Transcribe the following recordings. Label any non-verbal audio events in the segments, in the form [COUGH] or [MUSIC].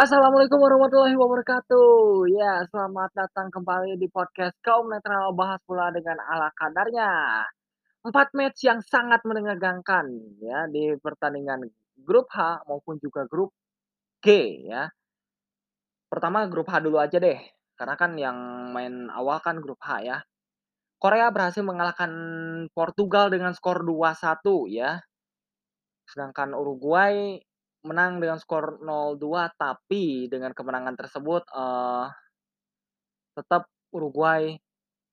Assalamualaikum warahmatullahi wabarakatuh. Ya, selamat datang kembali di podcast Kaum Netral Bahas Bola dengan ala kadarnya. 4 match yang sangat menegangkan ya di pertandingan grup H maupun juga grup G ya. Pertama grup H dulu aja deh, karena kan yang main awal kan grup H ya. Korea berhasil mengalahkan Portugal dengan skor 2-1 ya. Sedangkan Uruguay menang dengan skor 0-2 tapi dengan kemenangan tersebut, eee tetap Uruguay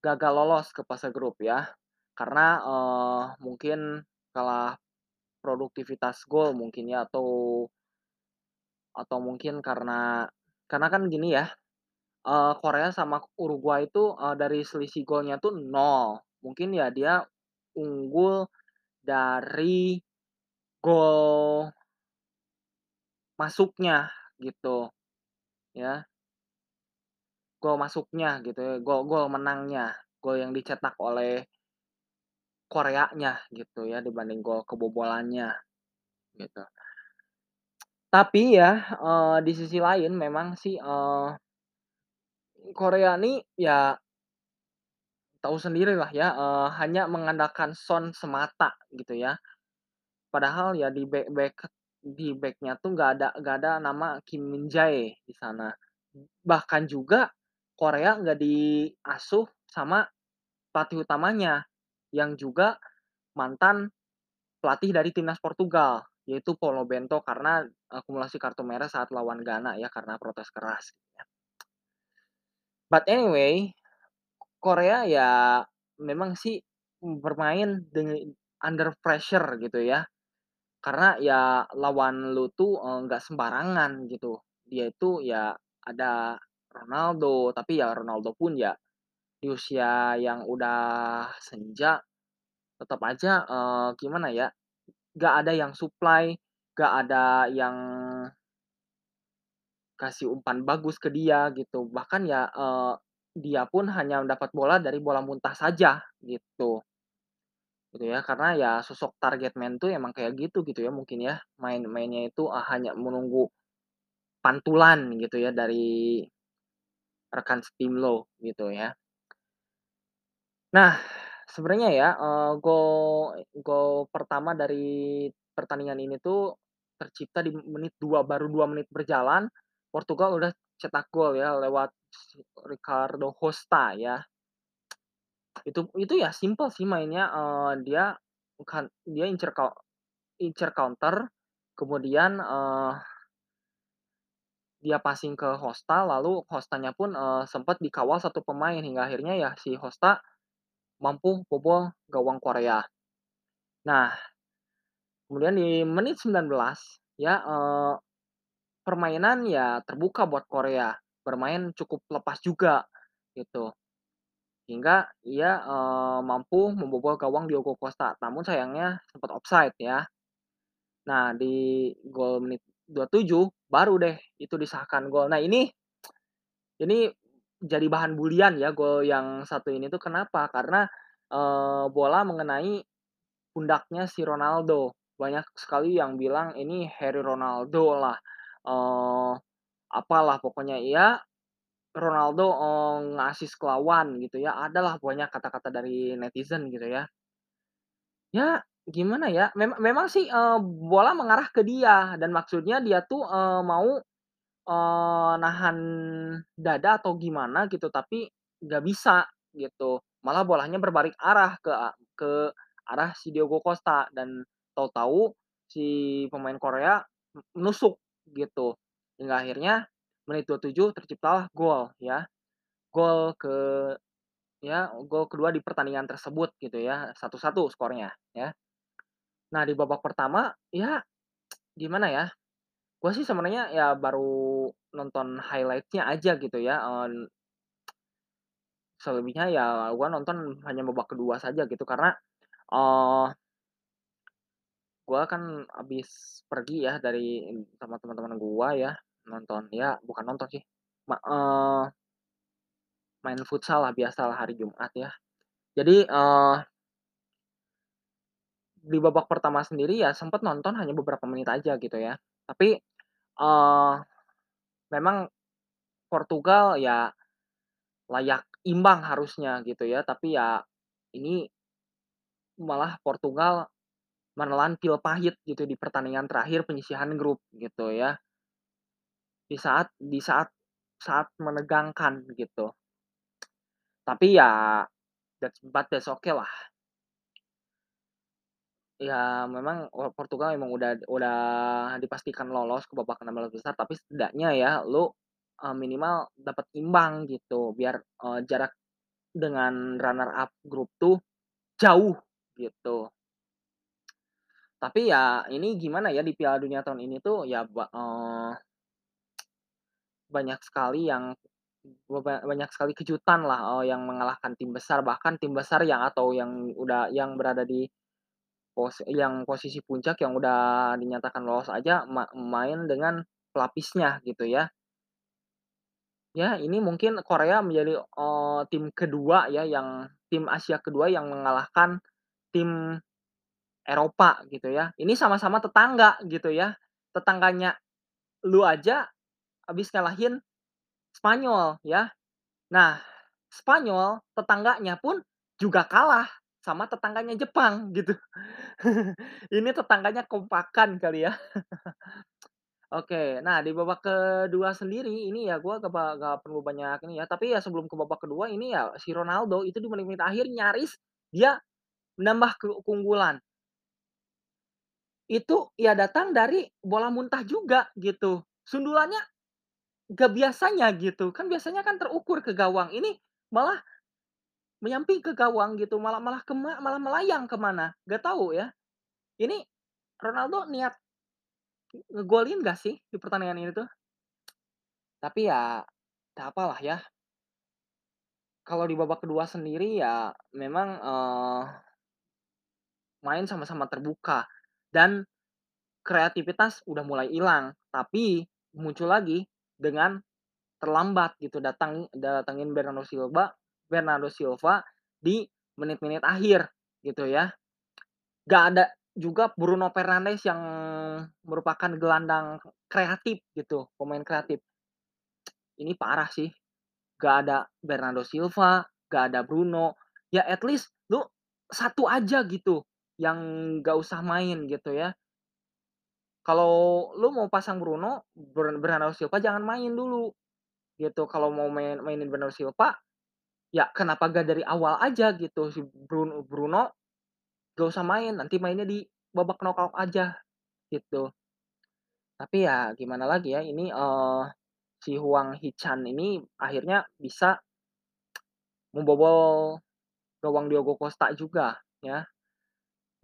gagal lolos ke fase grup ya. Karena, eee, mungkin kalah produktivitas gol mungkin ya atau atau mungkin karena karena kan gini ya, eee, Korea sama Uruguay itu, eee, dari selisih golnya tuh 0. Mungkin ya dia unggul dari gol masuknya gitu, ya. Gol masuknya gitu ya, gol gol menangnya, gol yang dicetak oleh Koreanya gitu ya dibanding gol kebobolannya, gitu. Tapi ya, eee, di sisi lain memang sih, eee Korea nih ya tahu sendirilah ya, eee, hanya mengandalkan Son semata gitu ya. Padahal ya di bek-bek di beknya tuh nggak ada nggak ada nama Kim Min-jae di sana. Bahkan juga Korea nggak diasuh sama pelatih utamanya, yang juga mantan pelatih dari timnas Portugal, yaitu Paulo Bento karena akumulasi kartu merah saat lawan Ghana ya karena protes keras. But anyway, Korea ya memang sih bermain dengan under pressure gitu ya. Karena ya lawan lu tuh, nggak sembarangan gitu. Dia itu ya ada Ronaldo, tapi ya Ronaldo pun ya di usia yang udah senja, tetap aja, eee, gimana ya, nggak ada yang supply, nggak ada yang kasih umpan bagus ke dia gitu. Bahkan ya, eee, dia pun hanya mendapat bola dari bola muntah saja gitu. Gitu ya, karena ya sosok target man tuh emang kayak gitu gitu ya mungkin ya, main-mainnya itu, eee, hanya menunggu pantulan gitu ya dari rekan setim lo gitu ya. Nah, sebenarnya ya, eee, gol gol pertama dari pertandingan ini tuh tercipta di menit 2, baru 2 menit berjalan, Portugal udah cetak gol ya lewat Ricardo Costa ya. Itu itu ya simpel sih mainnya, eee, dia bukan dia incer incer counter, kemudian, eee dia passing ke Costa, lalu Costanya pun, eee, sempet dikawal satu pemain hingga akhirnya ya si Costa mampu bobol gawang Korea. Nah, kemudian di menit 19 ya, eee, permainan ya terbuka buat Korea, bermain cukup lepas juga gitu. Hingga ia, eee, mampu membobol gawang Diogo Costa, namun sayangnya sempat offside ya. Nah, di gol menit 27 baru deh itu disahkan gol. Nah ini ini jadi bahan bulian ya gol yang satu ini tuh kenapa, karena, eee, bola mengenai pundaknya si Ronaldo. Banyak sekali yang bilang ini Harry Ronaldo lah, eee, apalah pokoknya ya Ronaldo, eee, nge-assist ke gitu ya, adalah pokoknya kata-kata dari netizen gitu ya. Ya, gimana ya, mema memang sih, eee, bola mengarah ke dia dan maksudnya dia tuh, eee, mau, eee, nahan dada atau gimana gitu, tapi nggak bisa gitu. Malah bolanya berbalik arah ke ke arah si Diogo Costa dan tahu-tahu si pemain Korea menusuk gitu. Hingga akhirnya menit 27 terciptalah gol ya. Gol ke ya gol kedua di pertandingan tersebut gitu ya, 1-1 skornya ya. Nah di babak pertama ya gimana ya, gue sih sebenarnya ya baru nonton highlight-nya aja gitu ya, eee selebihnya ya gua nonton hanya babak kedua saja gitu karena, eee gua kan habis pergi ya dari sama teman-teman gua ya, nonton ya bukan nonton sih, ma eee main futsal lah, biasalah hari Jumat ya. Jadi, eee di babak pertama sendiri ya sempet nonton hanya beberapa menit aja gitu ya. Tapi, eee memang Portugal ya layak imbang harusnya gitu ya, tapi ya ini malah Portugal menelan pil pahit gitu di pertandingan terakhir penyisihan grup gitu ya. Di saat di saat saat menegangkan gitu. Tapi ya that's but that's okay lah. Ya memang, Portugal emang udah udah dipastikan lolos ke babak 16 besar, tapi setidaknya ya lu, eee, minimal dapat imbang gitu, biar, eee, jarak dengan runner up grup tuh jauh gitu. Tapi ya ini gimana ya, di Piala Dunia tahun ini tuh ya eee, banyak sekali yang banyak sekali kejutan lah, eee, yang mengalahkan tim besar, bahkan tim besar yang atau yang udah yang berada di Pos yang posisi puncak yang udah dinyatakan lolos aja ma main dengan pelapisnya gitu ya. Ya ini mungkin Korea menjadi, eee, tim kedua ya yang tim Asia kedua yang mengalahkan tim Eropa gitu ya. Ini sama-sama tetangga gitu ya. Tetangganya lu aja habis ngalahin Spanyol ya. Nah, Spanyol tetangganya pun juga kalah sama tetangganya Jepang gitu. [LAUGHS] Ini tetangganya kompakan kali ya. [LAUGHS] Oke, nah di babak kedua sendiri ini ya gua gak nggak perlu banyak ini ya, tapi ya sebelum ke babak kedua ini ya si Ronaldo itu di menit-menit akhir nyaris dia menambah ke keunggulan. Itu ya datang dari bola muntah juga gitu. Sundulannya gak biasanya gitu, kan biasanya kan terukur ke gawang, ini malah menyamping ke gawang gitu, malah malah kema malah melayang ke mana, gak tahu ya. Ini Ronaldo niat ngegolin nggak sih di pertandingan ini tuh? Tapi ya, tak apalah ya. Kalau di babak kedua sendiri ya memang, eee, main sama-sama terbuka dan kreativitas udah mulai hilang, tapi muncul lagi dengan terlambat gitu, datang datengin Bernardo Silva Bernardo Silva di menit-menit akhir gitu ya. Gak ada juga Bruno Fernandes yang merupakan gelandang kreatif gitu, pemain kreatif. Ini parah sih, gak ada Bernardo Silva, gak ada Bruno, ya at least lu satu aja gitu yang gak usah main gitu ya. Kalau lu mau pasang Bruno, Ber Bernardo Silva jangan main dulu gitu. Kalau mau main mainin Bernardo Silva, ya kenapa gak dari awal aja gitu si Bruno Bruno gak usah main, nanti mainnya di babak knockout aja gitu. Tapi ya gimana lagi ya, ini, eee, si Hwang Hee-chan ini akhirnya bisa membobol gawang Diogo Costa juga ya.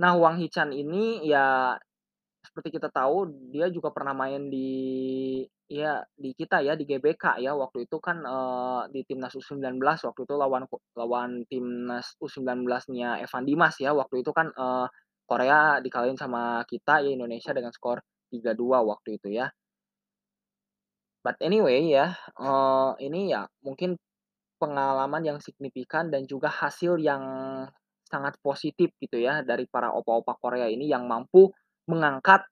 Nah Hwang Hee-chan ini ya seperti kita tahu dia juga pernah main di ya di kita ya, di GBK ya, waktu itu kan, eee, di timnas U19 waktu itu lawan lawan timnas U19-nya Evan Dimas ya, waktu itu kan, eee, Korea dikalahin sama kita ya, Indonesia dengan skor 3-2 waktu itu ya. But anyway ya, eee, ini ya mungkin pengalaman yang signifikan dan juga hasil yang sangat positif gitu ya dari para opa-opa Korea ini yang mampu mengangkat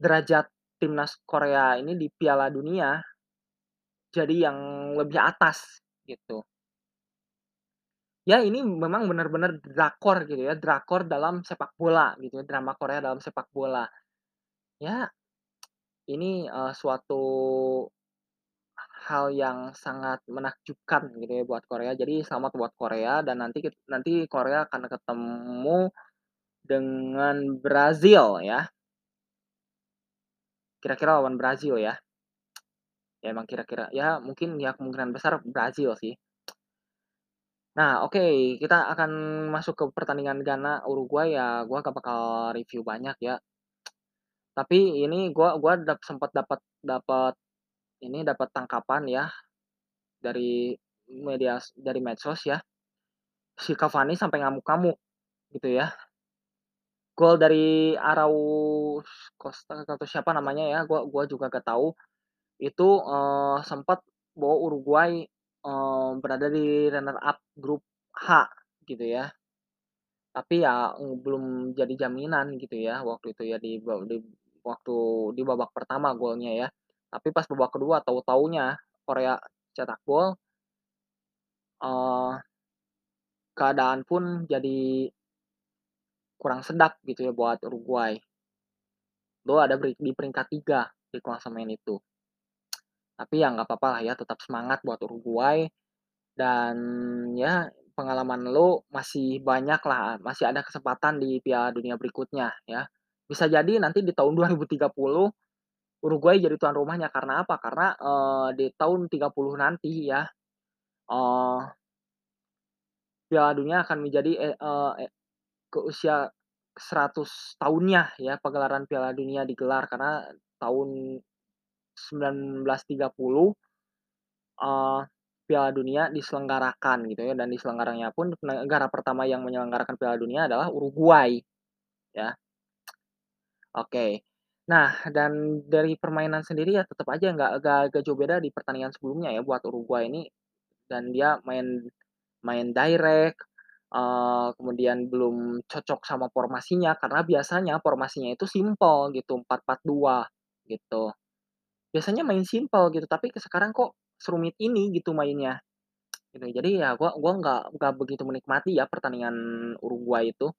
derajat timnas Korea ini di Piala Dunia jadi yang lebih atas gitu. Ya ini memang benar-benar drakor gitu ya, drakor dalam sepak bola gitu ya, drama Korea dalam sepak bola. Ya, ini, eee, suatu hal yang sangat menakjubkan gitu ya buat Korea. Jadi selamat buat Korea dan nanti nanti Korea akan ketemu dengan Brazil ya. Kira-kira lawan Brazil ya. Ya emang kira-kira ya mungkin ya kemungkinan besar Brazil sih. Nah oke, kita akan masuk ke pertandingan Ghana, Uruguay ya gua gak bakal review banyak ya. Tapi ini gua gua dap sempet dapat dapat ini, dapat tangkapan ya dari medias dari medsos ya. Si Cavani sampai ngamuk-ngamuk gitu ya. Gol dari Arauz Costa atau siapa namanya ya, gua gua juga gak tahu. Itu, eee, sempet bawa Uruguay, eee, berada di runner up grup H gitu ya. Tapi ya, belum jadi jaminan gitu ya waktu itu ya di di waktu di babak pertama golnya ya. Tapi pas babak kedua tahu-tahunya Korea cetak gol eee, keadaan pun jadi kurang sedap gitu ya buat Uruguay. Lo ada di peringkat 3 di klasemen itu. Tapi ya nggak apa-apa lah ya, tetap semangat buat Uruguay dan ya pengalaman lo masih banyak lah, masih ada kesempatan di Piala Dunia berikutnya ya. Bisa jadi nanti di tahun 2030 Uruguay jadi tuan rumahnya karena apa? Karena, eee, di tahun 30 nanti ya, eee Piala Dunia akan menjadi, e ke usia 100 tahunnya ya pagelaran Piala Dunia digelar karena tahun 1930 eee, Piala Dunia diselenggarakan gitu ya dan diselenggaranya pun negara pertama yang menyelenggarakan Piala Dunia adalah Uruguay, ya. Oke. Nah, dan dari permainan sendiri ya tetep aja nggak nggak jauh beda di pertandingan sebelumnya ya buat Uruguay ini, dan dia main main direct, eee, kemudian belum cocok sama formasinya karena biasanya formasinya itu simpel gitu, 4-4-2 gitu. Biasanya main simpel gitu, tapi sekarang kok serumit ini gitu mainnya, gitu. Jadi ya gua gua nggak nggak begitu menikmati ya pertandingan Uruguay itu.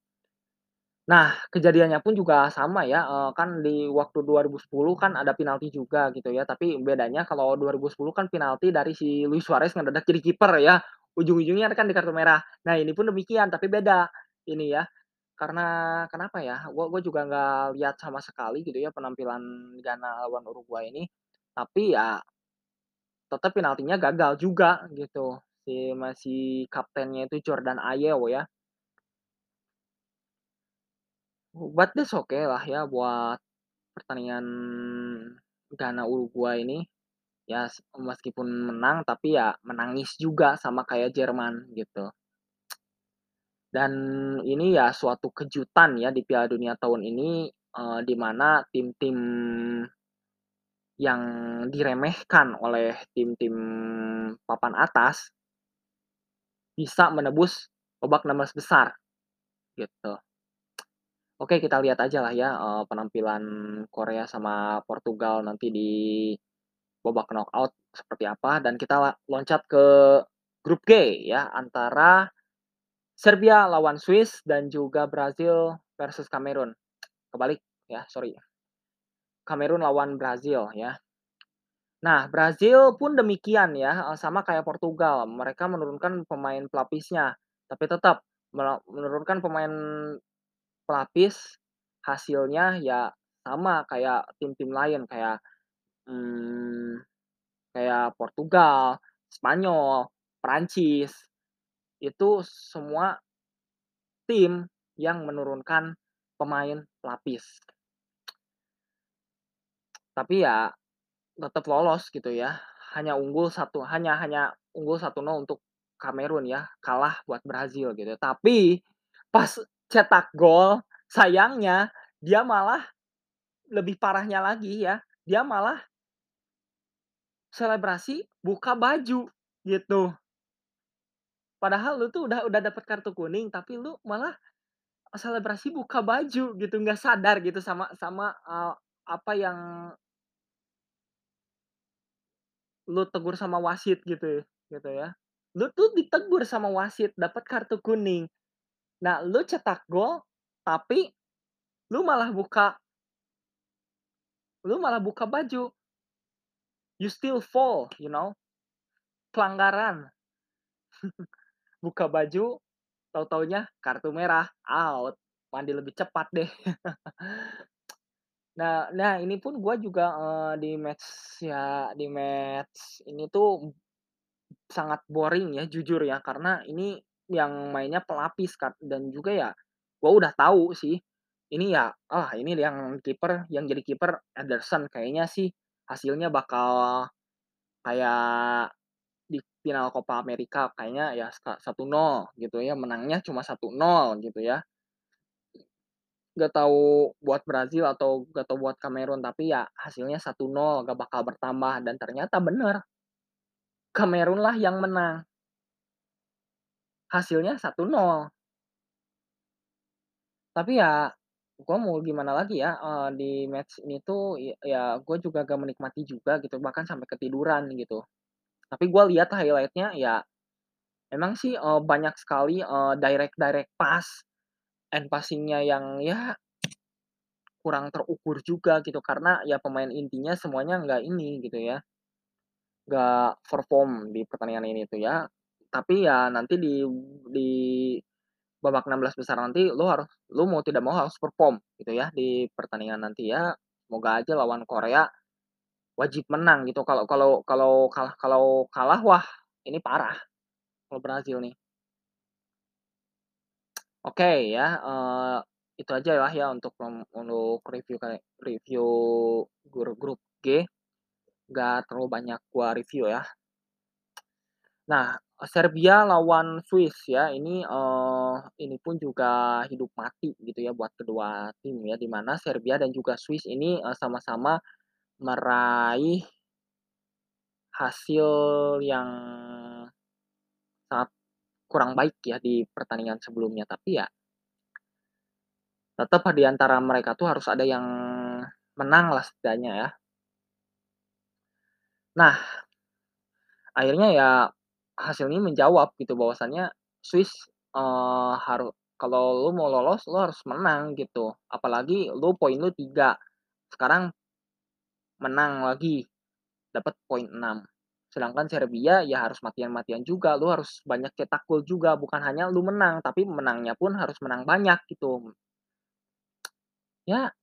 Nah, kejadiannya pun juga sama ya, eee, kan di waktu 2010 kan ada penalti juga gitu ya, tapi bedanya kalau 2010 kan penalti dari si Luis Suarez ngedadak jadi kiper ya, ujung-ujungnya kan di kartu merah. Nah, ini pun demikian, tapi beda ini ya, karena kenapa ya, gua gua juga nggak lihat sama sekali gitu ya penampilan Ghana lawan Uruguay ini, tapi ya tetep penaltinya gagal juga gitu, si ma si kaptennya itu Jordan Ayew ya. But that's okay lah ya buat pertandingan Ghana Uruguay ini, ya meskipun menang tapi ya menangis juga sama kayak Jerman gitu. Dan ini ya suatu kejutan ya di Piala Dunia tahun ini, eee, di mana tim-tim yang diremehkan oleh tim-tim papan atas bisa menebus babak 16 besar, gitu. Oke, kita lihat aja lah ya, eee, penampilan Korea sama Portugal nanti di babak knockout seperti apa dan kita loncat ke grup G ya, antara Serbia lawan Swiss dan juga Brazil versus Kamerun. Kebalik ya, sorry. Kamerun lawan Brazil ya. Nah, Brazil pun demikian ya, eee, sama kayak Portugal, mereka menurunkan pemain pelapisnya, tapi tetap menurunkan pemain pelapis, hasilnya ya sama kayak tim-tim lain kayak, mmm, kayak Portugal, Spanyol, Prancis, itu semua tim yang menurunkan pemain pelapis. Tapi ya tetep lolos gitu ya, hanya unggul satu hanya hanya unggul 1-0 untuk Kamerun ya, kalah buat Brazil gitu. Tapi pas cetak gol, sayangnya dia malah lebih parahnya lagi ya, dia malah selebrasi buka baju, gitu. Padahal lu tuh udah udah dapet kartu kuning, tapi lu malah selebrasi buka baju gitu, nggak sadar gitu sama sama, eee, apa yang lu tegur sama wasit gitu gitu ya. Lu tuh ditegur sama wasit, dapet kartu kuning. Nah, lu cetak gol, tapi lu malah buka lu malah buka baju. You still fall, you know, pelanggaran. [LAUGHS] Buka baju, tahu-tahunya kartu merah, out, mandi lebih cepat deh. [LAUGHS] Nah nah ini pun gua juga, eee, di match ya di match ini tuh sangat boring ya, jujur ya, karena ini yang mainnya pelapis dan juga ya gua udah tahu sih, ini ya, ah, ini yang kiper yang jadi kiper Ederson, kayaknya sih hasilnya bakal kayak di final Copa America, kayaknya ya ska 1-0 gitu ya, menangnya cuma 1-0 gitu ya. Nggak tahu buat Brazil atau nggak tahu buat Kamerun, tapi ya hasilnya 1-0, nggak bakal bertambah dan ternyata bener. Kamerunlah yang menang. Hasilnya 1-0. Tapi ya Gua mau gimana lagi ya, eee, di match ini tuh ya ya gue juga gak menikmati juga gitu, bahkan sampai ketiduran gitu. Tapi gua lihat highlight-nya ya memang sih, eee, banyak sekali, eee, direct-direct pass, and passing-nya yang ya kurang terukur juga gitu, karena ya pemain intinya semuanya nggak ini gitu ya nggak perform di pertandingan ini tuh ya. Tapi ya nanti di di babak 16 besar nanti lu harus lu mau tidak mau harus perform gitu ya di pertandingan nanti ya. Semoga aja lawan Korea wajib menang gitu. Kalau kalau kalau kalah kalau kalah, wah ini parah kalau Brazil nih. Oke ya, eee, itu aja lah ya untuk untuk review review gru grup G, nggak terlalu banyak gua review ya. Nah, Serbia lawan Swiss ya, ini, eee, ini pun juga hidup mati gitu ya buat kedua tim ya, di mana Serbia dan juga Swiss ini, eee, sama-sama meraih hasil yang sangat kurang baik ya di pertandingan sebelumnya, tapi ya tetep di antara mereka tuh harus ada yang menang lah setidaknya ya. Nah, akhirnya ya hasil ini menjawab gitu bahwasannya Swiss, eee, haru kalau lu mau lolos lu harus menang gitu, apalagi lu poin lu 3, sekarang menang lagi, dapat poin 6. Sedangkan Serbia ya harus mati-matian juga, lu harus banyak cetak gol juga, bukan hanya lu menang, tapi menangnya pun harus menang banyak gitu. Ya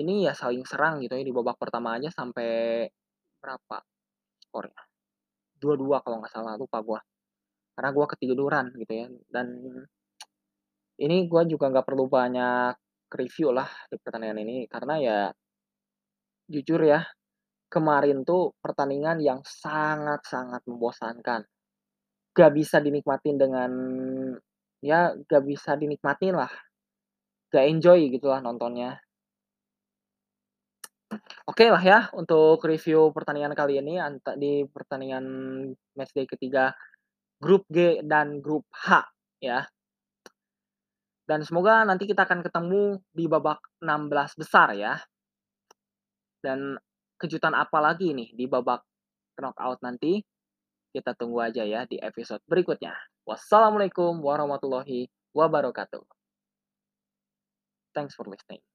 ini ya saling serang gitu ya, di babak pertama aja sampai berapa skornya, 2-2 kalau nggak salah, lupa gua. Karena gua ketiduran gitu ya, dan ini gua juga nggak perlu banyak review lah di pertandingan ini, karena ya jujur ya, kemarin tuh pertandingan yang sangat-sangat membosankan. Gak bisa dinikmatin dengan ya gak bisa dinikmatin lah, gak enjoy gitulah nontonnya. Oke lah ya, untuk review pertandingan kali ini di pertandingan matchday ketiga grup G dan grup H ya. Dan semoga nanti kita akan ketemu di babak 16 besar ya. Dan kejutan apa lagi nih di babak knockout nanti, kita tunggu aja ya di episode berikutnya. Wassalamualaikum warahmatullahi wabarakatuh. Thanks for listening.